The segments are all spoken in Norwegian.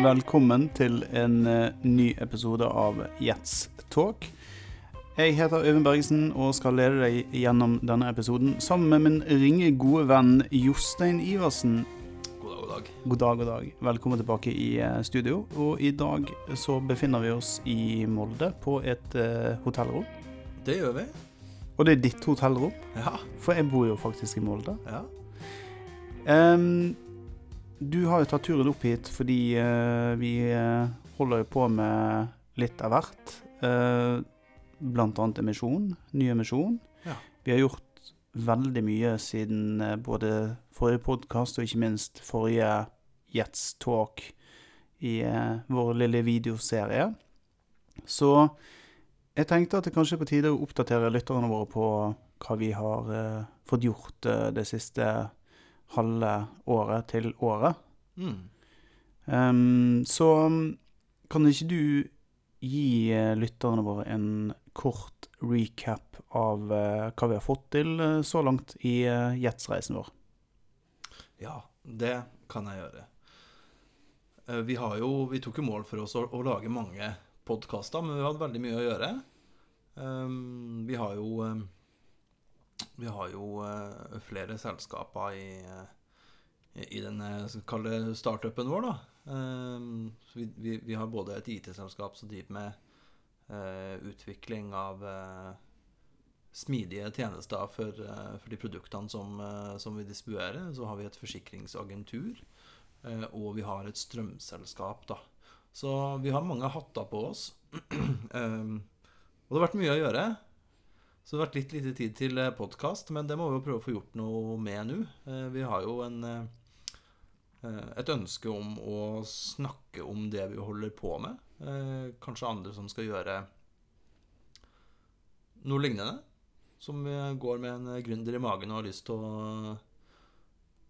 velkommen til en eh, ny episode av Jets Talk. Jeg heter Øyvind Bergesen og skal lede deg gjennom denne episoden sammen med min ringe gode venn Jostein Iversen. God dag, god dag. God dag, god dag. Velkommen tilbake i eh, studio. Og i dag så befinner vi oss i Molde på et uh, hotellrom. Det gjør vi. Og det er ditt hotellrom, Ja. for jeg bor jo faktisk i Molde. ja. Ehm, du har jo tatt turen opp hit fordi uh, vi eh, holder jo på med litt av hvert. Uh, blant annet emisjon, ny emisjon. Ja. Vi har gjort veldig mye siden uh, både forrige podkast og ikke minst forrige Jets Talk i vår lille videoserie. Så jeg tenkte at det kanskje er på tide å oppdatere lytterne våre på hva vi har fått gjort det siste halve året til året. Mm. Um, så kan ikke du gi eh, lytterne våre en kort recap av eh, hva vi har fått til eh, så langt i Jetsreisen vår? Ja, det kan jeg gjøre. Vi har jo Vi tok jo mål for oss å, å lage mange podkaster, men vi hadde veldig mye å gjøre. Um, vi har jo um, Vi har jo uh, flere selskaper i, uh, i den skal det startupen vår, da. Så vi, vi, vi har både et IT-selskap som driver med utvikling av smidige tjenester for, for de produktene som, som vi distribuerer. Så har vi et forsikringsagentur, og vi har et strømselskap, da. Så vi har mange hatter på oss. um, og det har vært mye å gjøre. Så det har vært litt lite tid til podkast, men det må vi jo prøve å få gjort noe med nå. Eh, Vi har jo en, eh, et ønske om å snakke om det vi holder på med. Eh, Kanskje andre som skal gjøre noe lignende. Som eh, går med en gründer i magen og har lyst til å,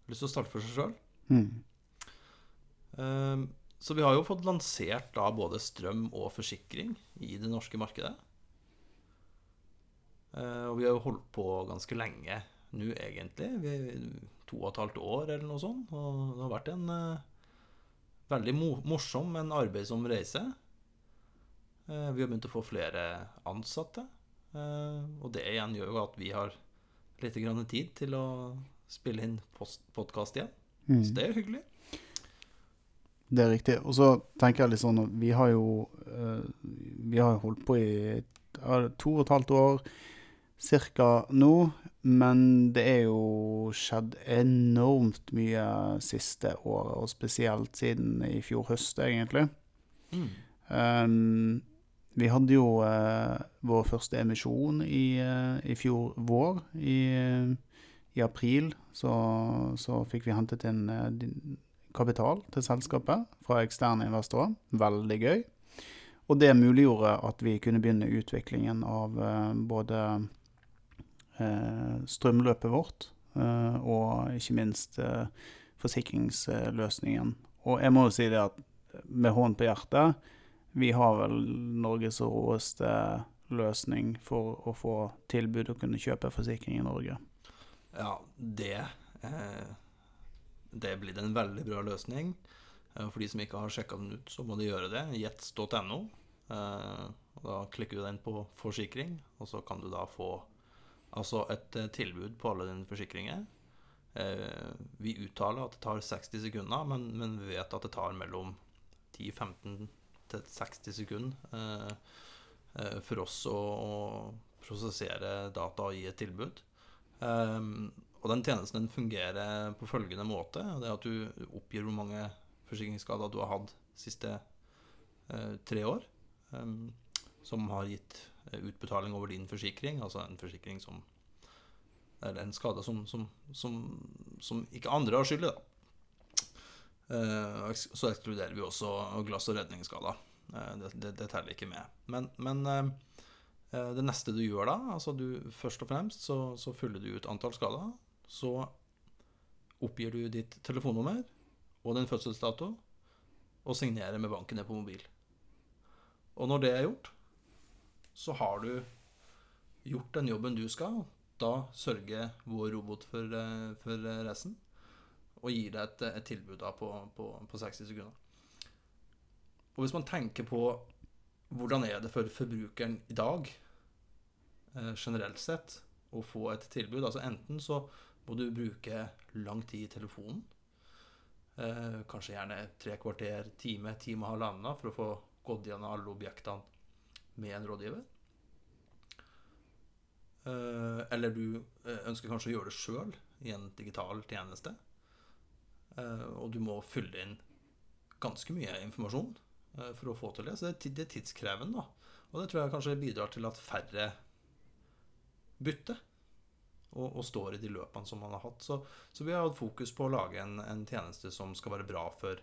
lyst til å starte for seg sjøl. Mm. Så vi har jo fått lansert da både strøm og forsikring i det norske markedet. Eh, Og vi har jo holdt på ganske lenge nå, egentlig. Vi, to og et halvt år eller noe sånt. Og det har vært en eh, veldig morsom, men arbeidsom reise. Eh, Vi har begynt å få flere ansatte. Og det igjen gjør jo at vi har litt grann tid til å spille inn podkast igjen. Mm. Så det er jo hyggelig. Det er riktig. Og så tenker jeg litt sånn vi har jo Vi har holdt på i to og et halvt år cirka nå, men det er jo skjedd enormt mye siste året, og spesielt siden i fjor høst, egentlig. Mm. Um, vi hadde jo uh, vår første emisjon i, uh, i fjor vår. I, i april så, så fikk vi hentet inn eh, kapital til selskapet fra eksterne investorer. Veldig gøy. Og det muliggjorde at vi kunne begynne utviklingen av både strømløpet vårt eh, og ikke minst eh, forsikringsløsningen. Og jeg må jo si det at med hånd på hjertet, vi har vel Norges råeste løsning for å få tilbud og kunne kjøpe forsikring i Norge. Ja, det eh, Det blir en veldig bra løsning. Eh, For de som ikke har sjekka den ut, så må de gjøre det. Jets.no. Eh, Da klikker du deg inn på forsikring, og så kan du da få altså et eh, tilbud på alle dine forsikringer. Eh, Vi uttaler at det tar 60 sekunder, men, men vi vet at det tar mellom 10-15 til 60 sekunder eh, for oss å, prosessere data og gi et tilbud. Og den tjenesten den fungerer på følgende måte. Det er at du oppgir hvor mange forsikringsskader du har hatt de siste tre år. Som har gitt utbetaling over din forsikring. Altså en forsikring som Eller en skade som, som, som, som ikke andre har skyld i, da. Eh, så ekskluderer vi også glass- og redningsskader. Eh, det, det, det teller ikke med. Men, men eh, Eh, Det neste du gjør da, altså du først og fremst så, så fyller du ut antall skader. Så oppgir du ditt telefonnummer og din fødselsdato, og signerer med banken ned på mobil. Og når det er gjort, så har du gjort den jobben du skal. Da sørger vår robot for, eh, for resten, og gir deg et, et tilbud da på, på, på 60 sekunder. og hvis man tenker på hvordan er det for forbrukeren i dag, eh, generelt sett, å få et tilbud Altså enten så må du bruke lang tid i telefonen, eh, kanskje gjerne tre kvarter, time, time og halvannen for å få gått gjennom alle objektene med en rådgiver. Eh, eller du eh, ønsker kanskje å gjøre det sjøl i en digital tjeneste. Eh, og du må fylle inn ganske mye informasjon for å få til det. Så det er tidskrevende. Og det tror jeg kanskje bidrar til at færre bytter og, og står i de løpene som man har hatt. Så, så vi har hatt fokus på å lage en, en, tjeneste som skal være bra for,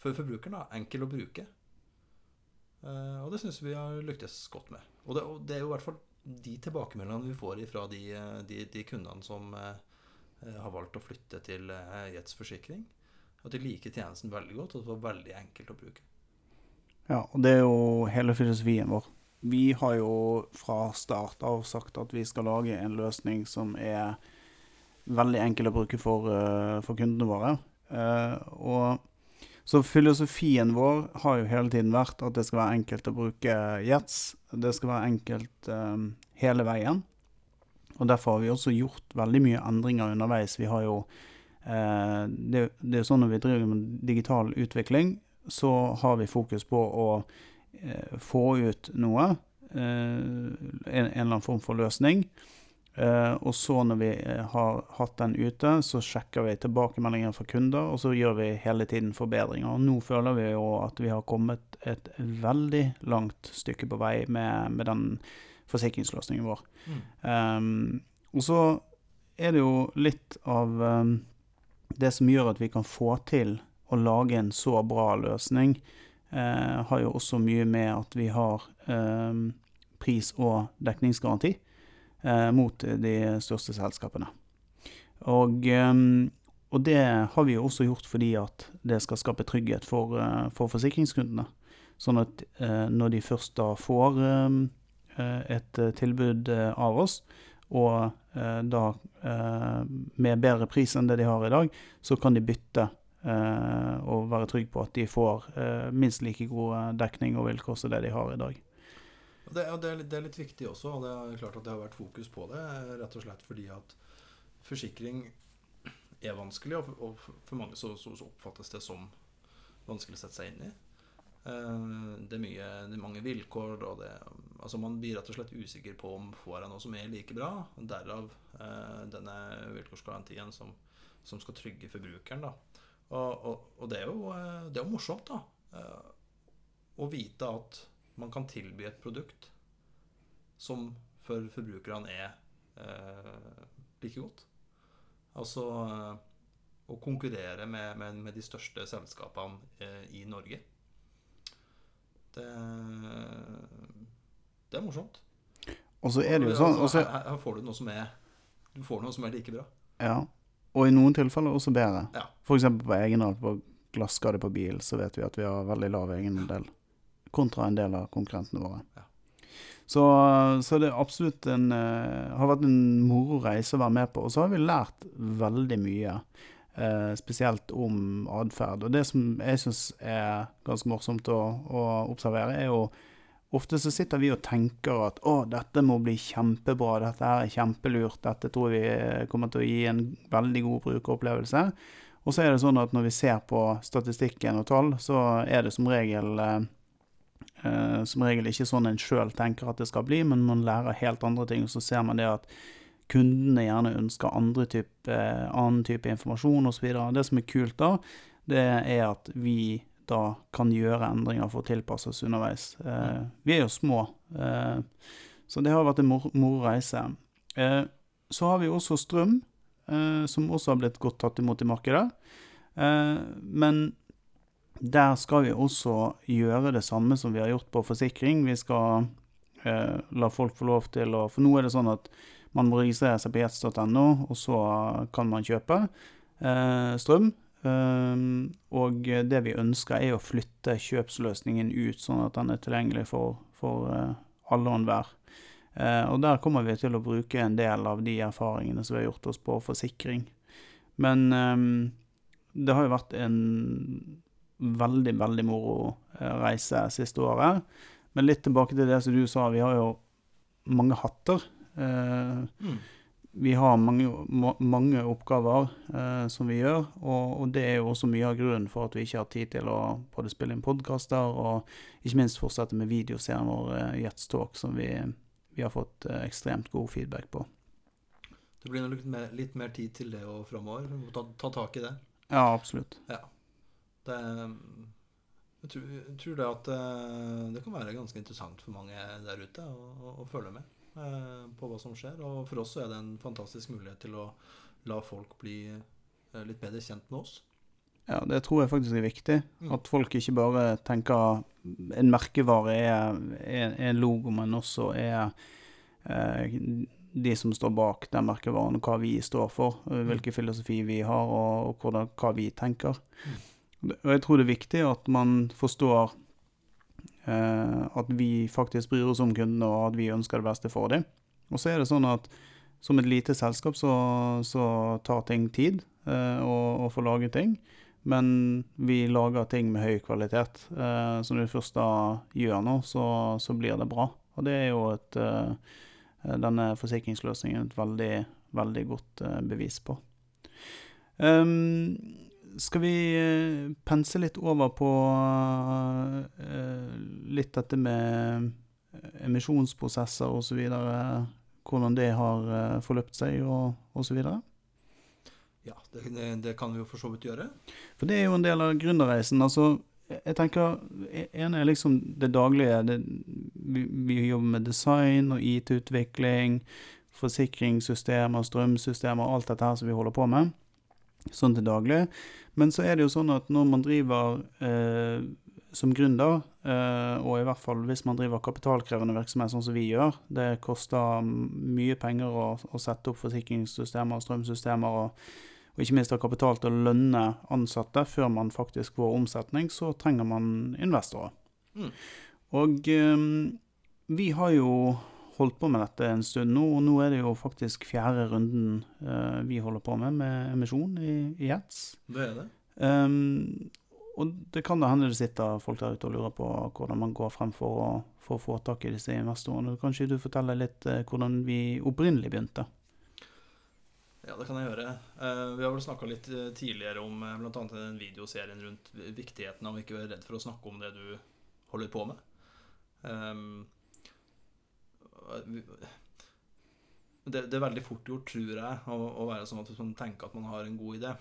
for forbrukeren. Enkel å bruke. Uh, og det syns vi har lyktes godt med. Og det, og det, er jo i hvert fall de tilbakemeldingene vi får fra de, de, de kundene som uh, har valgt å flytte til Jets forsikring, at de liker tjenesten veldig godt, og det var veldig enkelt å bruke. Ja, og det er jo hele filosofien vår. Vi har jo fra start av sagt at vi skal lage en løsning som er veldig enkel å bruke for, for kundene våre. og så filosofien vår har jo hele tiden vært at det skal være enkelt å bruke Jets. Det skal være enkelt um, hele veien. Og derfor har vi også gjort veldig mye endringer underveis. Vi har jo eh, det, det, er sånn når vi driver med digital utvikling, så har vi fokus på å eh, få ut noe. Eh, en, en, eller annen form for løsning. Uh, og så når vi uh, har hatt den ute, så sjekker vi tilbakemeldinger fra kunder, og så gjør vi hele tiden forbedringer. Og nå føler vi jo at vi har kommet et veldig langt stykke på vei med, med den forsikringsløsningen vår. Mm. Um, og så er det jo litt av um, det som gjør at vi kan få til å lage en så bra løsning, uh, har jo også mye med at vi har um, pris- og dekningsgaranti eh, mot de største selskapene. Og, eh, og, det har vi jo også gjort fordi at det skal skape trygghet for, eh, for forsikringskundene. Sånn at eh, når de først da får eh, et tilbud av oss, og da med bedre pris enn det de har i dag, så kan de bytte og være trygg på at de får minst like god dekning og vilkår som det de har i dag. Det, det, er litt, det, er litt, viktig også, og det er klart at det har vært fokus på det. Rett og slett fordi at forsikring er vanskelig, og for mange så, så, så oppfattes det som vanskelig å sette seg inn i. Eh, det er, mye, det er mange vilkår, og det, altså man blir rett og slett usikker på om får jeg noe som er like bra. Derav eh, denne vilkårsgarantien som, som, skal trygge forbrukeren. Da. Og, og, og det, er jo, eh, det er jo morsomt da, å vite at man kan tilby et produkt som for forbrukerne er eh, like godt. Altså eh, å konkurrere med, med, med, de største selskapene eh, i Norge. Det, det, er morsomt. Og så er det jo sånn altså, her, her, får du noe som er Du får noe som er like bra. Ja. Og i noen tilfeller også bedre. Ja. F.eks. på egenart på glasskade på bil, så vet vi at vi har veldig lav egenandel kontra en del av konkurrentene våre. Ja. Så, så, det er absolutt en, uh, har vært en moro reise å være med på. Og så har vi lært veldig mye, uh, spesielt om atferd. Og det som jeg syns er ganske morsomt å, å, observere, er jo ofte så sitter vi og tenker at å, dette må bli kjempebra, dette her er kjempelurt, dette tror vi kommer til å gi en veldig god brukeropplevelse. Og så er det sånn at når vi ser på statistikken og tall, så er det som regel uh, Uh, som regel ikke sånn en sjøl tenker at det skal bli, men man lærer helt andre ting. Og så ser man det at kundene gjerne ønsker andre type, uh, annen type informasjon osv. Det som er kult da, det er at vi da kan gjøre endringer for å tilpasse oss underveis. Uh, vi er jo små, så det har vært en moro mor reise. så har vi også strøm, som også har blitt godt tatt imot i markedet. men der skal vi også gjøre det samme som vi har gjort på forsikring. Vi skal eh, la folk få lov til å For nå er det sånn at man må registrere seg på jets.no, og så kan man kjøpe eh, strøm. Eh, og det vi ønsker, er å flytte kjøpsløsningen ut, sånn at den er tilgjengelig for, for eh, alle og enhver. Eh, og der kommer vi til å bruke en del av de erfaringene som vi har gjort oss på forsikring. Men eh, det har jo vært en veldig, veldig moro eh, reise siste året. Men litt tilbake til det som du sa, vi har jo mange hatter. Eh, Mm. vi har mange, ma- mange oppgaver eh, som vi gjør, og, og det er jo også mye av grunnen for at vi ikke har tid til å både spille inn podkaster og ikke minst fortsette med videoserien vår eh, Jets Talk, som vi, vi har fått eh, ekstremt god feedback på. Det blir nok litt mer, litt mer tid til det framover. Vi må ta, ta tak i det. Ja, absolutt. Det jeg, tror, jeg tror det at eh, det kan være ganske interessant for mange der ute å, å, å følge med eh, på hva som skjer. Og for oss så er det en fantastisk mulighet til å la folk bli eh, litt bedre kjent med oss. Ja, det tror jeg faktisk er viktig. Mm. At folk ikke bare tenker en merkevare er, er, er en logo, men også er eh, de som står bak den merkevaren, og hva vi står for, eh, hvilken filosofi vi har, og, og hvordan, hva vi tenker. Mm. Og jeg tror det er viktig at man forstår eh, at vi faktisk bryr oss om kundene, og at vi ønsker det beste for dem. Og så er det sånn at som et lite selskap så, så tar ting tid eh, å, å få laget ting. Men vi lager ting med høy kvalitet. Eh, så når vi først da gjør noe, så, så blir det bra. Og det er jo et eh, denne forsikringsløsningen et veldig, veldig godt eh, bevis på. Ehm, skal vi eh, pense litt over på eh, litt dette med emisjonsprosesser osv. Hvordan det har eh, forløpt seg og osv. Ja, det, det, det kan vi jo for så vidt gjøre. For det er jo en del av gründerreisen. Altså, jeg tenker En er liksom det daglige. Det, vi, vi jobber med design og IT-utvikling, forsikringssystemer, strømsystemer, alt dette her som vi holder på med. Sånn til daglig. Men så er det jo sånn at når man driver eh, som gründer, eh, og i hvert fall hvis man driver kapitalkrevende virksomhet sånn som vi gjør, det koster mye penger å, å sette opp forsikringssystemer og strømsystemer og og ikke minst ha kapital til å lønne ansatte før man faktisk får omsetning, så trenger man investorer. Mm. Og eh, vi har jo holdt på med dette en stund nå, og nå er det jo faktisk fjerde runden uh, vi holder på med med emisjon i, i Jets. Det er det. Um, og det kan da hende det sitter folk der ute og lurer på hvordan man går frem for å, for å få tak i disse investorene. Kanskje du forteller litt uh, hvordan vi opprinnelig begynte? Ja, det kan jeg gjøre. Uh, vi har vel snakka litt tidligere om eh, bl.a. den videoserien rundt viktigheten av å være redd for å snakke om det du holder på med. Vi- det, det er veldig fort gjort, tror jeg, å, å være sånn at hvis man tenker at man har en god idé,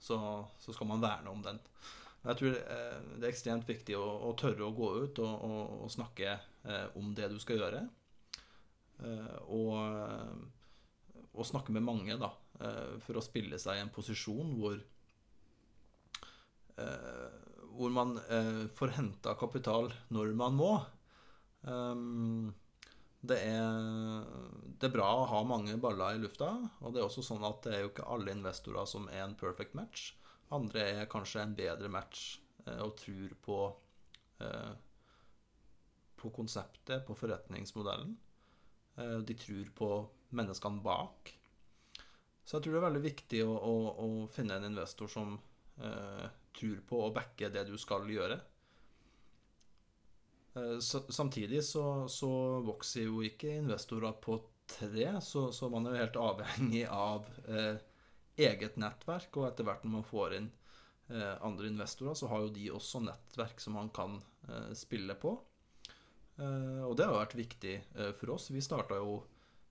så, så skal man verne om den. Men Jeg tror eh, det er ekstremt viktig å, å tørre å gå ut og, og, og snakke eh, om det du skal gjøre. og, og å snakke med mange, da, eh, for å spille seg i en posisjon hvor eh, Hvor man eh, får henta kapital når man må. Um, det er, det er bra å ha mange baller i lufta, og det er også sånn at det er jo ikke alle investorer som er en perfect match. Andre er kanskje en bedre match eh, og tror på eh, på konseptet, på forretningsmodellen. Eh, de tror på menneskene bak. Så jeg tror det er veldig viktig å, å, å finne en investor som tror på å backe det du skal gjøre. Eh, samtidig så, så vokser jo ikke investorer på tre, så, så man er jo helt avhengig av eh, eget nettverk. Og etter hvert når man får inn eh, andre investorer, så har jo de også nettverk som man kan eh, spille på. Eh, og det har vært viktig eh, for oss. Vi starta jo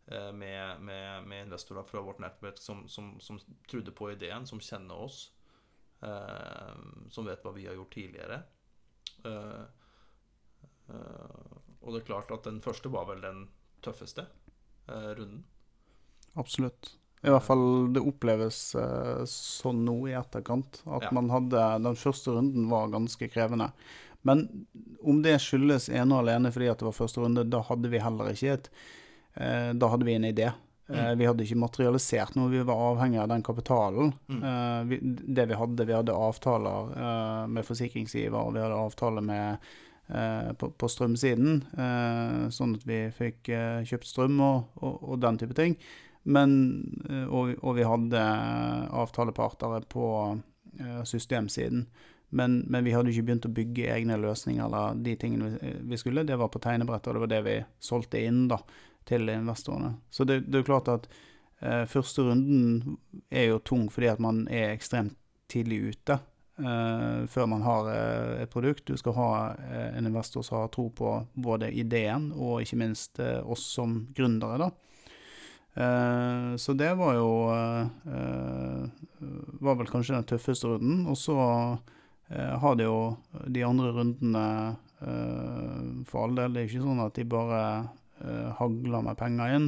med, med, med investorer fra vårt nettverk som, som, som trodde på ideen, som kjenner oss, som vet hva vi har gjort tidligere. Eh, og det er klart at den første var vel den tøffeste eh, runden. Absolutt. I hvert fall det oppleves eh, sånn nå i etterkant. At Ja. man hadde Den første runden var ganske krevende. Men om det skyldes ene og alene fordi at det var første runde, da hadde vi heller ikke et eh, Da hadde vi en idé. Eh, Mm. vi hadde ikke materialisert noe, vi var avhengig av den kapitalen. Mm. Eh, det vi hadde, vi hadde avtaler eh, med forsikringsgiver, vi hadde avtaler med eh, på, på strømsiden, eh, sånn at vi fikk eh, kjøpt strøm og, og, og den type ting. Men, eh, og, og vi hadde avtalepartere på eh, systemsiden. Men, men vi hadde ikke begynt å bygge egne løsninger eller de tingene vi, skulle. Det var på tegnebrettet, og det var det vi solgte inn da, til investorene. Så det, det er klart at eh, første runden er jo tung fordi at man er ekstremt tidlig ute. Eh, før man har eh, et produkt. Du skal ha eh, en investor som har tro på både ideen og ikke minst oss som gründere, da. Eh, så det var jo eh, Var vel kanskje den tøffeste runden. Og så eh, har det jo de andre rundene For all del, det er ikke sånn at de bare hagler med penger inn.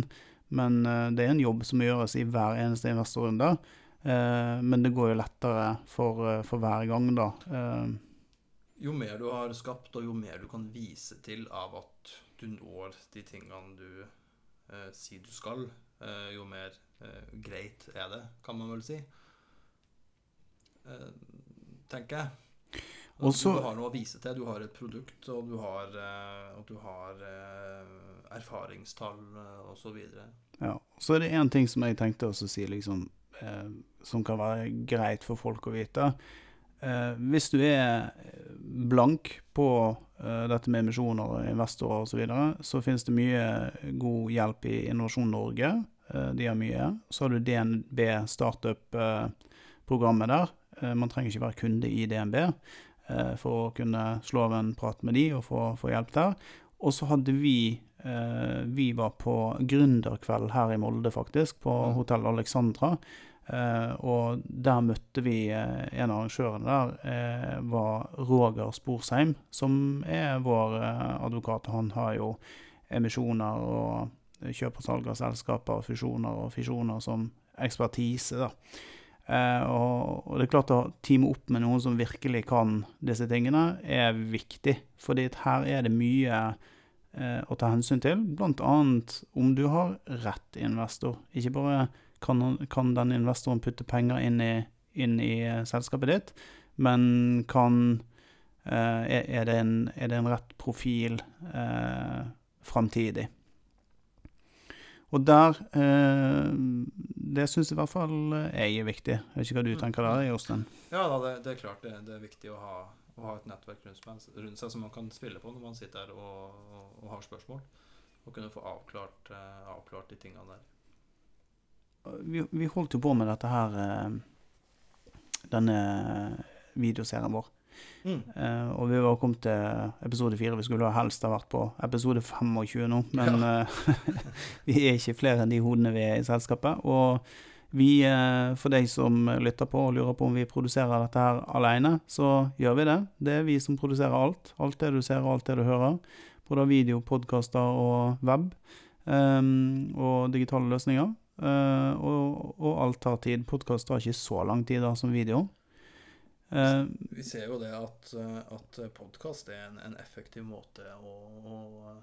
Men det er en jobb som gjøres i hver eneste investorrunde. Eh, men det går jo lettere for, eh, for hver gang, da. Eh, Jo mer du har skapt, og jo mer du kan vise til av at du når de tingene du eh, sier du skal, eh, jo mer eh, greit er det, kan man vel si. Eh, tenker jeg. Også, du har noe å vise til. Du har et produkt, og du har, og du har erfaringstall osv. Ja. Så er det én ting som jeg tenkte å si, liksom, som kan være greit for folk å vite. Eh, hvis du er blank på eh, dette med emisjoner investorer osv., så, videre, så finnes det mye god hjelp i Innovasjon Norge. Eh, de har mye. Så har du DNB Startup-programmet der. Eh, man trenger ikke være kunde i DNB eh, for å kunne slå av en prat med de og få, få hjelp der. Og så hadde vi eh, Vi var på gründerkveld her i Molde, faktisk, på Mm. Hotell Alexandra. Eh, og der møtte vi eh, en av arrangørene der, eh, var Roger Sporsheim, som er vår eh, advokat. Han har jo emisjoner og kjøp og salg av selskaper, fusjoner og fisjoner som ekspertise, da. Eh, og, det er klart å teame opp med noen som virkelig kan disse tingene, er viktig. Fordi her er det mye eh, å ta hensyn til, annet om du har rett investor. Ikke bare kan, kan den investoren putte penger inn i, inn i eh, selskapet ditt, men kan er, det en, er det en rett profil eh, framtidig? Og der eh, Det syns i hvert fall jeg er viktig. Jeg vet ikke hva du tenker der, Jostein? Ja, da, det, det er klart det, det er viktig å ha, å ha et nettverk rundt, seg- som man kan spille på når man sitter her og, og, og har spørsmål. Og kunne få avklart, eh, avklart de tingene der. vi, vi holdt jo på med dette her eh, Denne videoserien vår. Mm. Eh, og vi var kommet til episode fire. Vi skulle helst ha vært på episode 25 nå, men eh, vi er ikke flere enn de hodene vi er i selskapet. Og vi, uh, for deg som lytter på og lurer på om vi produserer dette her alene, så gjør vi det. Det er vi som produserer alt. Alt det du ser og alt det du hører. Både video, podkaster og web. Um, og digitale løsninger. Uh, og, og alt tar tid. Podkast tar ikke så lang tid da som video. Eh, Vi ser jo det at, eh, at podkast er en, en effektiv måte å, å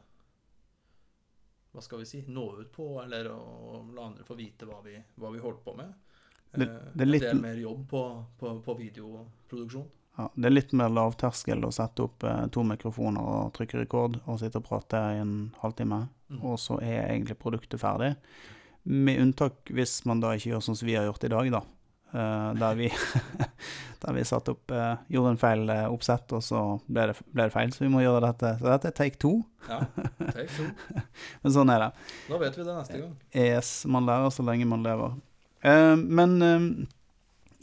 Hva skal vi si nå ut på, eller å la andre få vite hva vi, hva vi holder på med. Det- Eh, det er litt- En del mer jobb på, på, på videoproduksjon. ja, det er litt mer lavterskel å sette opp to mikrofoner og trykke rekord og sitte og prate i en halvtime, Mm. og så er egentlig produktet ferdig. Med unntak hvis man da ikke gjør sånn som vi har gjort i dag, da. Eh, der vi, der vi satt opp eh, Gjorde en feil eh, oppsett, og så ble det, ble det feil. Så vi må gjøre dette. Så dette er take two. Ja, take two. Men sånn er det. Da vet vi det neste gang. Yes, man lærer så lenge man lever. Men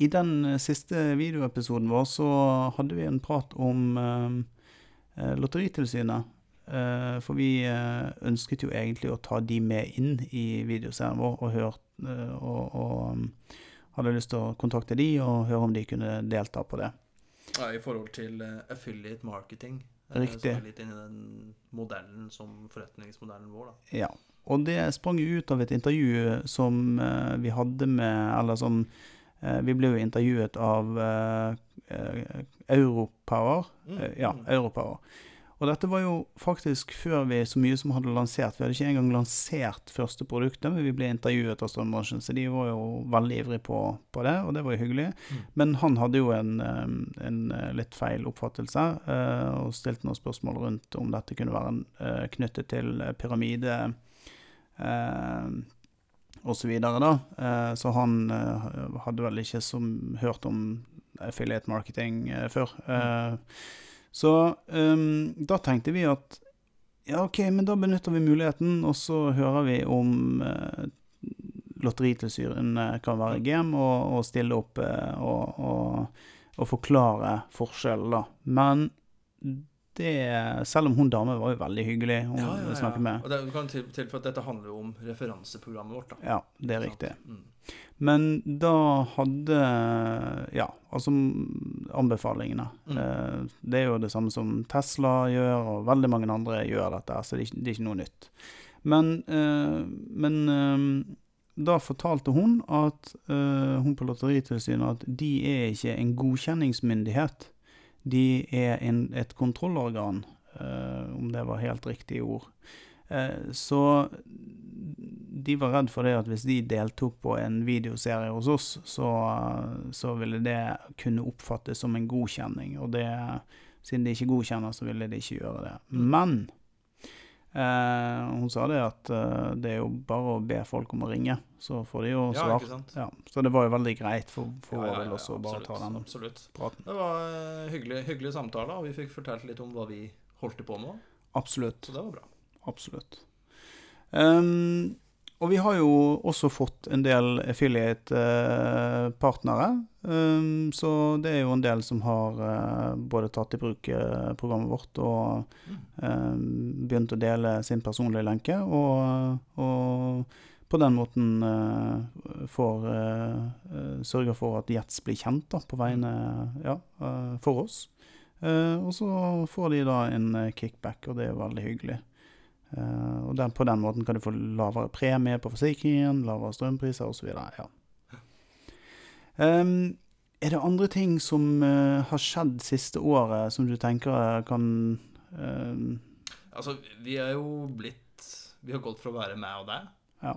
i den siste videoepisoden vår så hadde vi en prat om Lotteritilsynet. For vi ønsket jo egentlig å ta de med inn i videoserien vår, og, hørt, og, og hadde lyst til å kontakte de og høre om de kunne delta på det. Ja, I forhold til eh, affiliate marketing. eh, Riktig. Som er litt inn i den modellen som forretningsmodellen vår, da. Ja. Og det sprang ut av et intervju som eh, vi hadde med Eller som Vi ble jo intervjuet av Europower. Mm, ja. Europower. Og dette var jo faktisk før vi så mye som hadde lansert. Vi hadde ikke engang lansert første produktet, men vi ble intervjuet av strømbransjen, så de var jo veldig ivrige på, på det, og det var jo hyggelig. Mm. Men han hadde jo en, en eh, litt feil oppfattelse, eh, og stilte noen spørsmål rundt om dette kunne være eh, knyttet til pyramide og så videre, da. Så han hadde vel ikke som, hørt om affiliate marketing før. Eh, så um, da tenkte vi at ja, OK, men da benytter vi muligheten, og så hører vi om uh, Lotteritilsynet kan være game og, og stille opp uh, og, og, og forklare forskjellen, da. Men det Selv om hun dame var jo veldig hyggelig å Ja, ja, ja. snakke med. Og det, du kan til, til at dette handler jo om referanseprogrammet vårt, da. Ja, det er riktig. Mm. Men da hadde Ja, altså anbefalingene. Mm. Eh, Det er jo det samme som Tesla gjør, og veldig mange andre gjør dette, så det er ikke, det er ikke noe nytt. Men, eh, men eh, da fortalte hun at hun på Lotteritilsynet at de er ikke en godkjenningsmyndighet. De er en, et kontrollorgan, eh, om det var helt riktig ord. Eh, så de var redd for det at hvis de deltok på en videoserie hos oss, så, så ville det kunne oppfattes som en godkjenning. Og det, siden de ikke godkjenner, så ville de ikke gjøre det. Mm. Men eh, hun sa det at eh, det er jo bare å be folk om å ringe, så får de jo Ja, svar. Ja, så det var jo veldig greit for, for Ja, ja, også å bare ta absolutt, den Absolutt. praten. Det var eh, hyggelig, hyggelig samtale, og vi fikk fortalt litt om hva vi holdt på med. Absolutt. Så det var bra. Absolutt. Ehm, og vi har jo også fått en del affiliate-partnere. Ehm, så det er jo en del som har eh, både tatt i bruk eh, programmet vårt og begynt å dele sin personlige lenke, og, og på den måten eh, får eh, eh, sørge for at Jets blir kjent da, på vegne ja, eh, for oss. Eh, og så får de da en eh, kickback, og det er veldig hyggelig. Eh, og den, på den måten kan du få lavere premie på forsikringen, lavere strømpriser osv. Ja. Um, er det andre ting som uh, har skjedd siste året som du tenker eh, kan ehm, Altså, vi er jo blitt Vi har gått fra å være meg og deg Ja.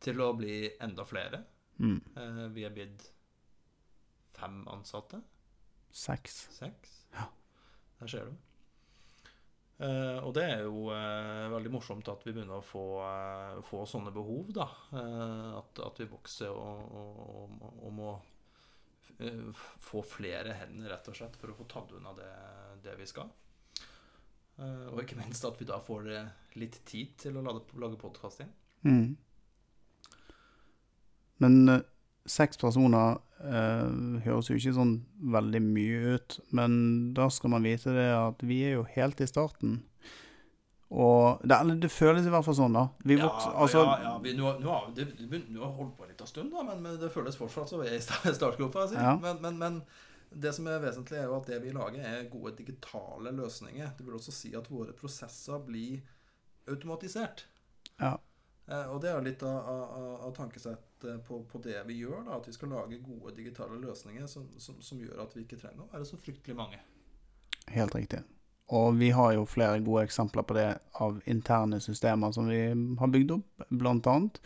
til å bli enda flere. mm, Uh, vi er blitt fem ansatte. Seks? Seks. Ja. Der ser du. Eh, og det er jo uh, veldig morsomt at vi begynner å få, uh, få sånne behov, da. At, at vi vokser og, og, og, og må få flere hender, rett og slett, for å få tatt unna det, det vi skal. Og ikke minst at vi da får litt tid til å lage, lage podkast igjen. Mm. Men seks personer eh, høres jo ikke sånn veldig mye ut. Men da skal man vite det at vi er jo helt i starten. Og det, det føles i hvert fall sånn, da. Vi vokser, altså, ja, ja. Vi, nå, nå, har, det, det, nå har vi holdt på litt av stund, da, men, men det føles fortsatt som vi er i sta- startgropa. Ja. Men, men, men det som er vesentlig, er jo at det vi lager, er gode digitale løsninger. Det vil også si at våre prosesser blir automatisert. Ja. Eh, og det er litt av, av, av- tankesettet på, på det vi gjør. da, At vi skal lage gode digitale løsninger som, som, som gjør at vi ikke trenger å være så fryktelig mange. Helt riktig. Og vi har jo flere gode eksempler på det av interne systemer som vi har bygd opp, annet.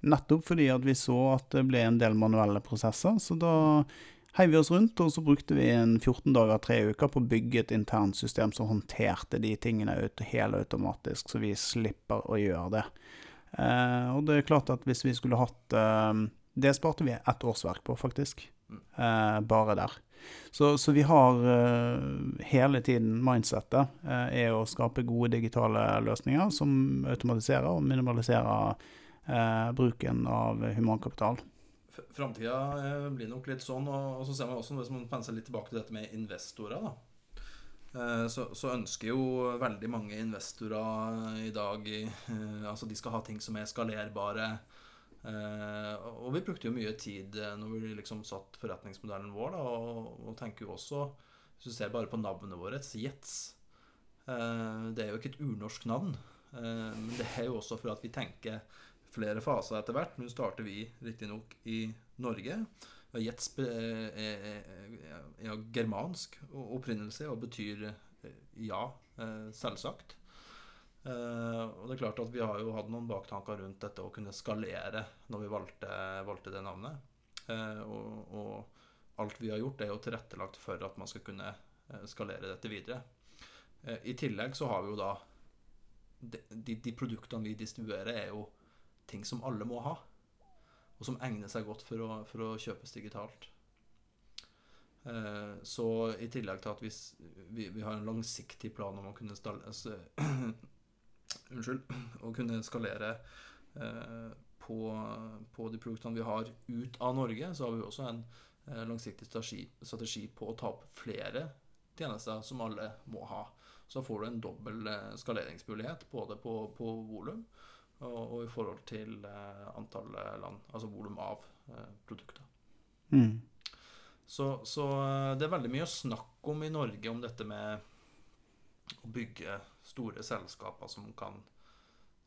Nettopp fordi at vi så at det ble en del manuelle prosesser, så da heiv vi oss rundt, og så brukte vi en 14 dager, tre uker på å bygge et internt system som håndterte de tingene ut helautomatisk, så vi slipper å gjøre det. Eh, og det er klart at hvis vi skulle hatt eh, Det sparte vi ett årsverk på, faktisk. Mm. Eh, bare der. Så, så vi har eh, hele tiden mindsettet eh, er å skape gode digitale løsninger som automatiserer og minimaliserer eh, bruken av humankapital. Framtida blir nok litt sånn, og, og så ser man også, hvis man penser litt tilbake til dette med investorer, da. Eh, Så, så ønsker jo veldig mange investorer i dag eh, Altså, de skal ha ting som er skalerbare. Eh, og vi brukte jo mye tid når vi liksom satt forretningsmodellen vår, da, og, og tenker jo også Hvis du ser bare på navnet vårt, Jets Det er jo ikke et urnorsk navn, men det er jo også for at vi tenker flere faser etter hvert. Nå starter vi riktignok i Norge. Jets er, er, er, er germansk opprinnelse og betyr eh, ja, eh, selvsagt. Eh, og det er klart at vi har jo hatt noen baktanker rundt dette å kunne skalere når vi valgte, valgte det navnet. Eh, og, og alt vi har gjort, er jo tilrettelagt for at man skal kunne eh, skalere dette videre. Eh, I tillegg så har vi jo da de, de produktene vi distribuerer, er jo ting som alle må ha. Og som egner seg godt for å, for å kjøpes digitalt. Eh, så i tillegg til at hvis vi, vi har en langsiktig plan om å kunne stalle, altså, Unnskyld. Å kunne skalere eh, på, på de produktene vi har ut av Norge, så har vi også en eh, langsiktig strategi, strategi på å ta opp flere tjenester som alle må ha. Så får du en dobbel eh, skaleringsmulighet både på, på volum og, og, i forhold til eh, antall land, altså volum av eh, produkter. Mm. Så, så eh, det er veldig mye å snakke om i Norge om dette med å bygge store selskaper som kan,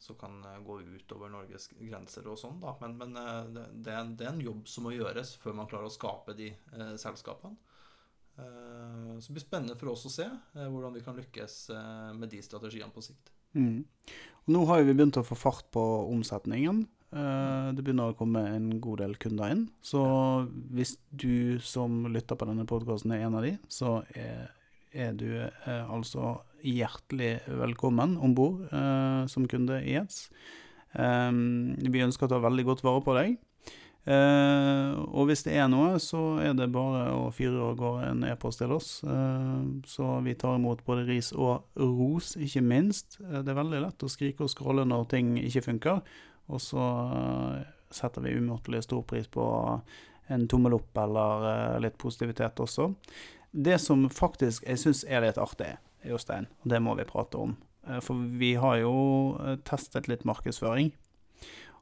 som kan gå utover Norges grenser og sånn, da. Men, men det, det, er en, det, er en, jobb som må gjøres før man klarer å skape de eh, selskapene. Eh, så det blir spennende for oss å se eh, hvordan vi kan lykkes med de strategiene på sikt. Mm. Nå har vi begynt å få fart på omsetningen. Eh, det begynner å komme en god del kunder inn. Så hvis du som lytter på denne podkasten er en av de, så er, er du er altså hjertelig velkommen om bord eh, som kunde i Eds. vi ønsker å ta veldig godt vare på deg. Uh, og hvis det er noe, så er det bare å fyre av gårde en e-post til oss. Eh, så vi tar imot både ris og ros, ikke minst. Eh, det er veldig lett å skrike og skrolle når ting ikke funker. Og så eh, setter vi umåtelig stor pris på en tommel opp eller eh, litt positivitet også. Det som faktisk jeg syns er litt artig, Jostein, og det må vi prate om. Eh, for vi har jo testet litt markedsføring.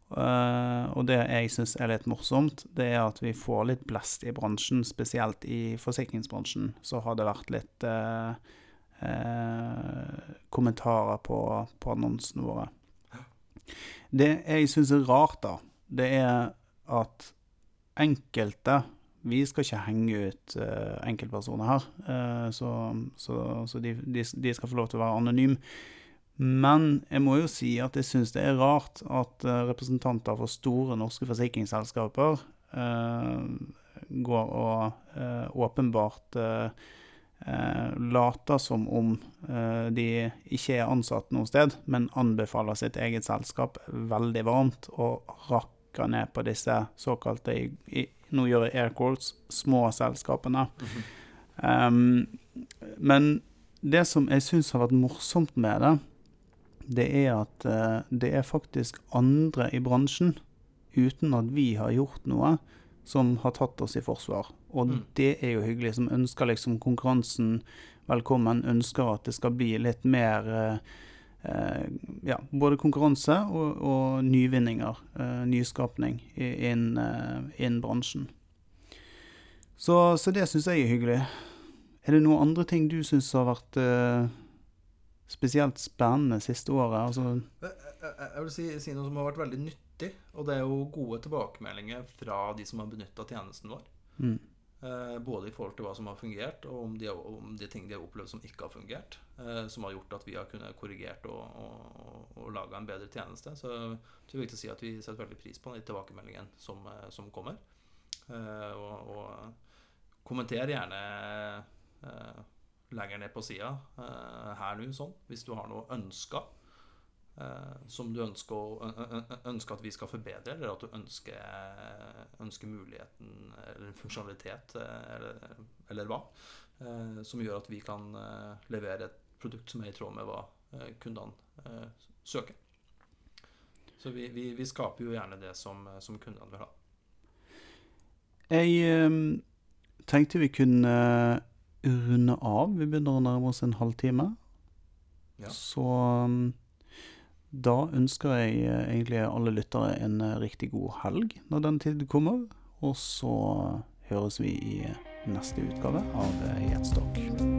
Og det jeg syns er litt morsomt, det er at vi får litt blest i bransjen, spesielt i forsikringsbransjen. Så har det vært litt eh, kommentarer på, på annonsene våre. Det jeg syns er rart, da, det er at enkelte Vi skal ikke henge ut uh, enkeltpersoner her, uh, så, så, så de, de, de, skal få lov til å være anonyme. Men jeg må jo si at jeg syns det er rart at uh, representanter for store norske forsikringsselskaper går og åpenbart eh, later som om eh, de ikke er ansatt noe sted, men anbefaler sitt eget selskap veldig varmt og rakker ned på disse såkalte i, Nå gjør jeg air quotes små selskapene. Mm -hmm. um, men det som jeg syns har vært morsomt med det, det er at uh, det er faktisk andre i bransjen, uten at vi har gjort noe, som har tatt oss i forsvar. Og mm. det er jo hyggelig, som ønsker liksom konkurransen velkommen. Ønsker at det skal bli litt mer eh, eh ja, både konkurranse og, og nyvinninger. Eh, nyskapning innen eh, in bransjen. Så, så det syns jeg er hyggelig. Er det noen andre ting du syns har vært eh, spesielt spennende siste året? Altså jeg, jeg vil si, si, noe som har vært veldig nyttig. Og det er jo gode tilbakemeldinger fra de som har benytta tjenesten vår. Mm. Eh, både i forhold til hva som har fungert, og om de, om de ting de har opplevd som ikke har fungert. Eh, som har gjort at vi har kunnet korrigert og, og, og laga en bedre tjeneste. Så det er viktig å si at vi setter veldig pris på de tilbakemeldingene som, eh, som kommer. Eh, og, og kommenter gjerne eh, lenger ned på sida eh, her nå, sånn, hvis du har noe ønska eh, som du ønsker, ønsker, at vi skal forbedre, eller at du ønsker, ønsker muligheten eller funksjonalitet, eh, eller, eller hva, som gjør at vi kan levere et produkt som er i tråd med hva kundene søker. Så vi, vi, vi, skaper jo gjerne det som, som kundene vil ha. Jeg tenkte vi kunne runde av. Vi begynner å nærme oss en halvtime. Ja. Så da ønsker jeg eh, egentlig alle lyttere en eh, riktig god helg når den tid kommer. Og så høres vi i neste utgave av Gjetstokk.